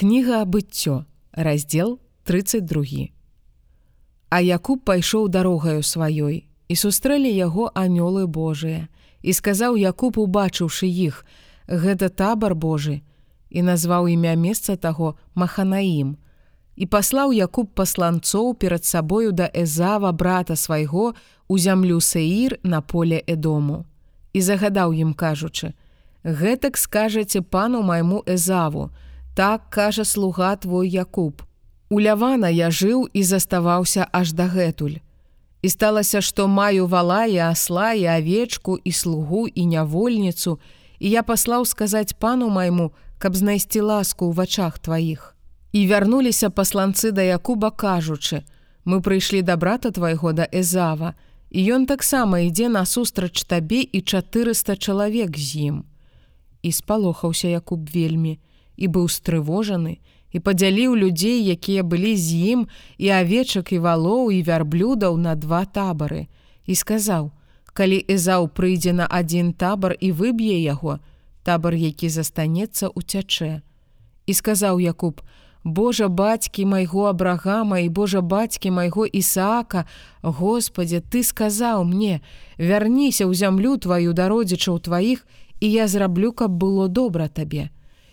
Кніга быццё, раздзел 32. А Якуб пайшоў дарогаю сваёй, і сустрэлі яго анёлы Божыя. І сказаў Якуб, убачыўшы іх: гэта табар Божы, і назваў імя месца таго Маханаім. І паслаў Якуб пасланцоў перад сабою да Эзава брата свайго у зямлю Сеір на поле Эдому. І загадаў ім кажучы: « Гэтак скажаце пану майму Эзаву, так кажа слуга твой Якуб. У лявана я жыў і заставаўся аж дагэтуль. І сталася, што маю вала і асла і авечку і слугу і нявольніцу, і я паслаў сказаць пану майму, каб знайсці ласку ў вачах тваіх. І вярнуліся пасланцы да Якуба кажучы: Мы прыйшлі да брата твайго да Эзава, і ён таксама ідзе насустрач табе і 400 чалавек з ім. І спалохаўся Якуб вельмі, і быў стрывожаны і падзяліў людзей, якія былі з ім і авечак і валоў і вярблюдаў на два табары і сказаў: калі Эзаў прыйдзе на адзін табар і выб'е яго, табар, які застанецца уцячэ. І сказаў Якуб: Божа бацькі майго абрагама і Божа бацькі майго Ісаака, Господе, ты сказаў мне: вярніся ў зямлю тваю дародзічаў тваіх, і я зраблю, каб было добра табе.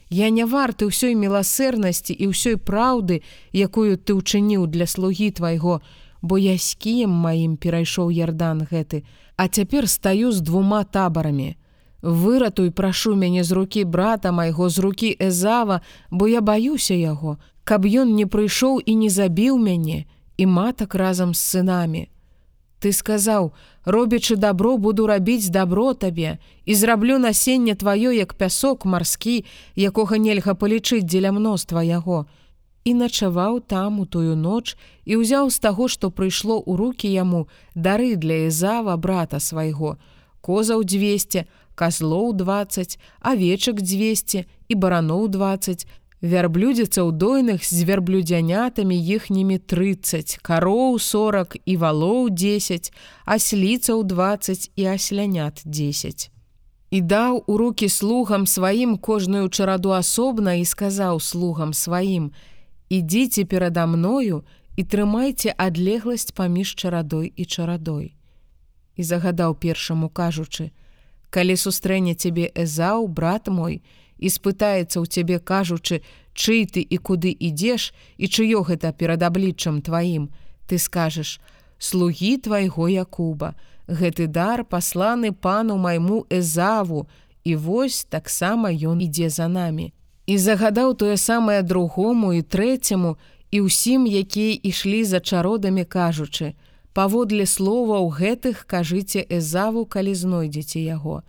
Я не варты ўсёй міласэрнасці і ўсёй праўды, якую ты ўчыніў для слугі твайго, бо я з кіем маім перайшоў ярдан гэты, а цяпер стаю з двума табарамі. Выратуй прашу мяне з рукі брата майго з рукі Эзава, бо я баюся яго, каб ён не прыйшоў і не забіў мяне і матак разам з сынамі. Ты сказаў: робячы добро буду рабіць добро табе і зраблю насенне тваё як пясок марскі, якога нельга палічыць дзеля мноства яго. І начаваў там у тую ноч і ўзяў з таго, што прыйшло ў руки яму дары для Езава брата свайго, козаў 200, козлоў 20, авечак 200 і бараноў 20, вярблюдзіцаў дойных з вярблюдзянятамі іхнімі 30, кароў 40 і валоў 10, асліцаў 20 і аслянят 10. І даў у руки слугам сваім кожную чараду асобна і сказаў слугам сваім: Ідзіце перада мною і трымайце адлегласць паміж чарадой і чарадой. І загадаў першаму кажучы: « Калі сустрэне цябе Эзаў, брат мой, і спытаецца ў цябе кажучы, чый ты і куды ідзеш і чыё гэта перад абліччам тваім, ты скажаш: слугі твайго Якуба, гэты дар пасланы пану майму Эзаву, і вось таксама ён ідзе за намі. І загадаў тое самае другому і трэцяму і ўсім, якія ішлі за чародамі кажучы: паводле словаў гэтых кажыце Эзаву, калі знойдзеце яго.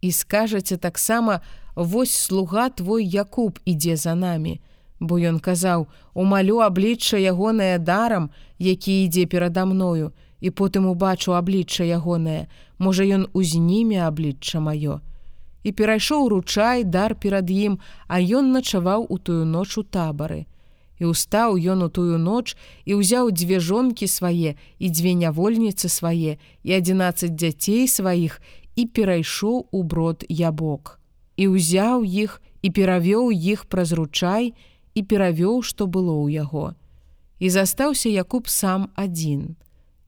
І скажаце таксама, Вось слуга твой Якуб ідзе за намі. Бо ён казаў: умалю аблічча ягонае дарам, які ідзе перада мною, і потым убачу аблічча ягонае, можа ён узніме аблічча маё. І перайшоў ручай дар перад ім, а ён начаваў у тую ноч у табары. І устаў ён у тую ноч і ўзяў дзве жонкі свае і дзве нявольніцы свае і 11 дзяцей сваіх і перайшоў у брод ябок і ўзяў іх і перавёў іх праз ручай і перавёў, што было ў яго. І застаўся Якуб сам адзін.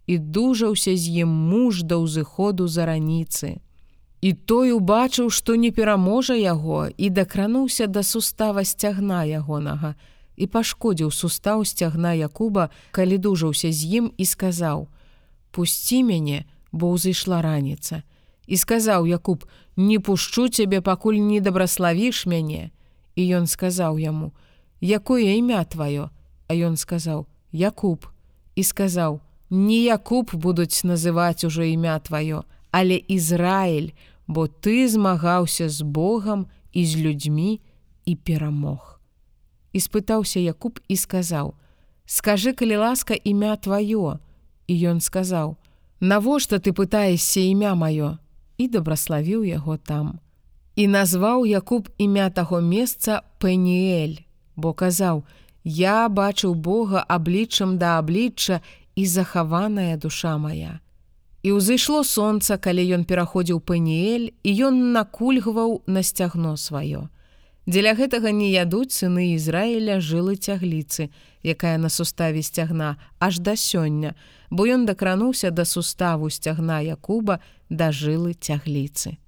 І дужаўся з ім муж да ўзыходу за раніцы. І той убачыў, што не пераможа яго і дакрануўся да сустава сцягна ягонага і пашкодзіў сустаў сцягна Якуба, калі дужаўся з ім і сказаў: « Пусці мяне, бо ўзышла раніца. І сказаў Якуб: не пушчу цябе, пакуль не дабраславіш мяне. І ён сказаў яму: « Якое імя тваё, А ён сказаў: Якуб і сказаў: Не Якуб будуць называць ужо імя тваё, але Ізраіль, бо ты змагаўся з Богом і з людзьмі і перамог. І спытаўся Якуб і сказаў: « Скажы, калі ласка імя тваё. І ён сказаў: « Навошта ты пытаешся імя маё? І дабраславіў яго там. І назваў Якуб імя таго месца Пэніэль, бо казаў: « Я бачыў Бога абліччам да аблічча і захаваная душа моя. І ўзышло сонца, калі ён пераходзіў Пэніэль, і ён накульгваў на сцягно сваё. Дзеля гэтага не ядуць сыны Ізраіля жылы цягліцы, якая на суставе сцягна аж да сёння, бо ён дакрануўся да суставу сцягна Якуба да жылы цягліцы.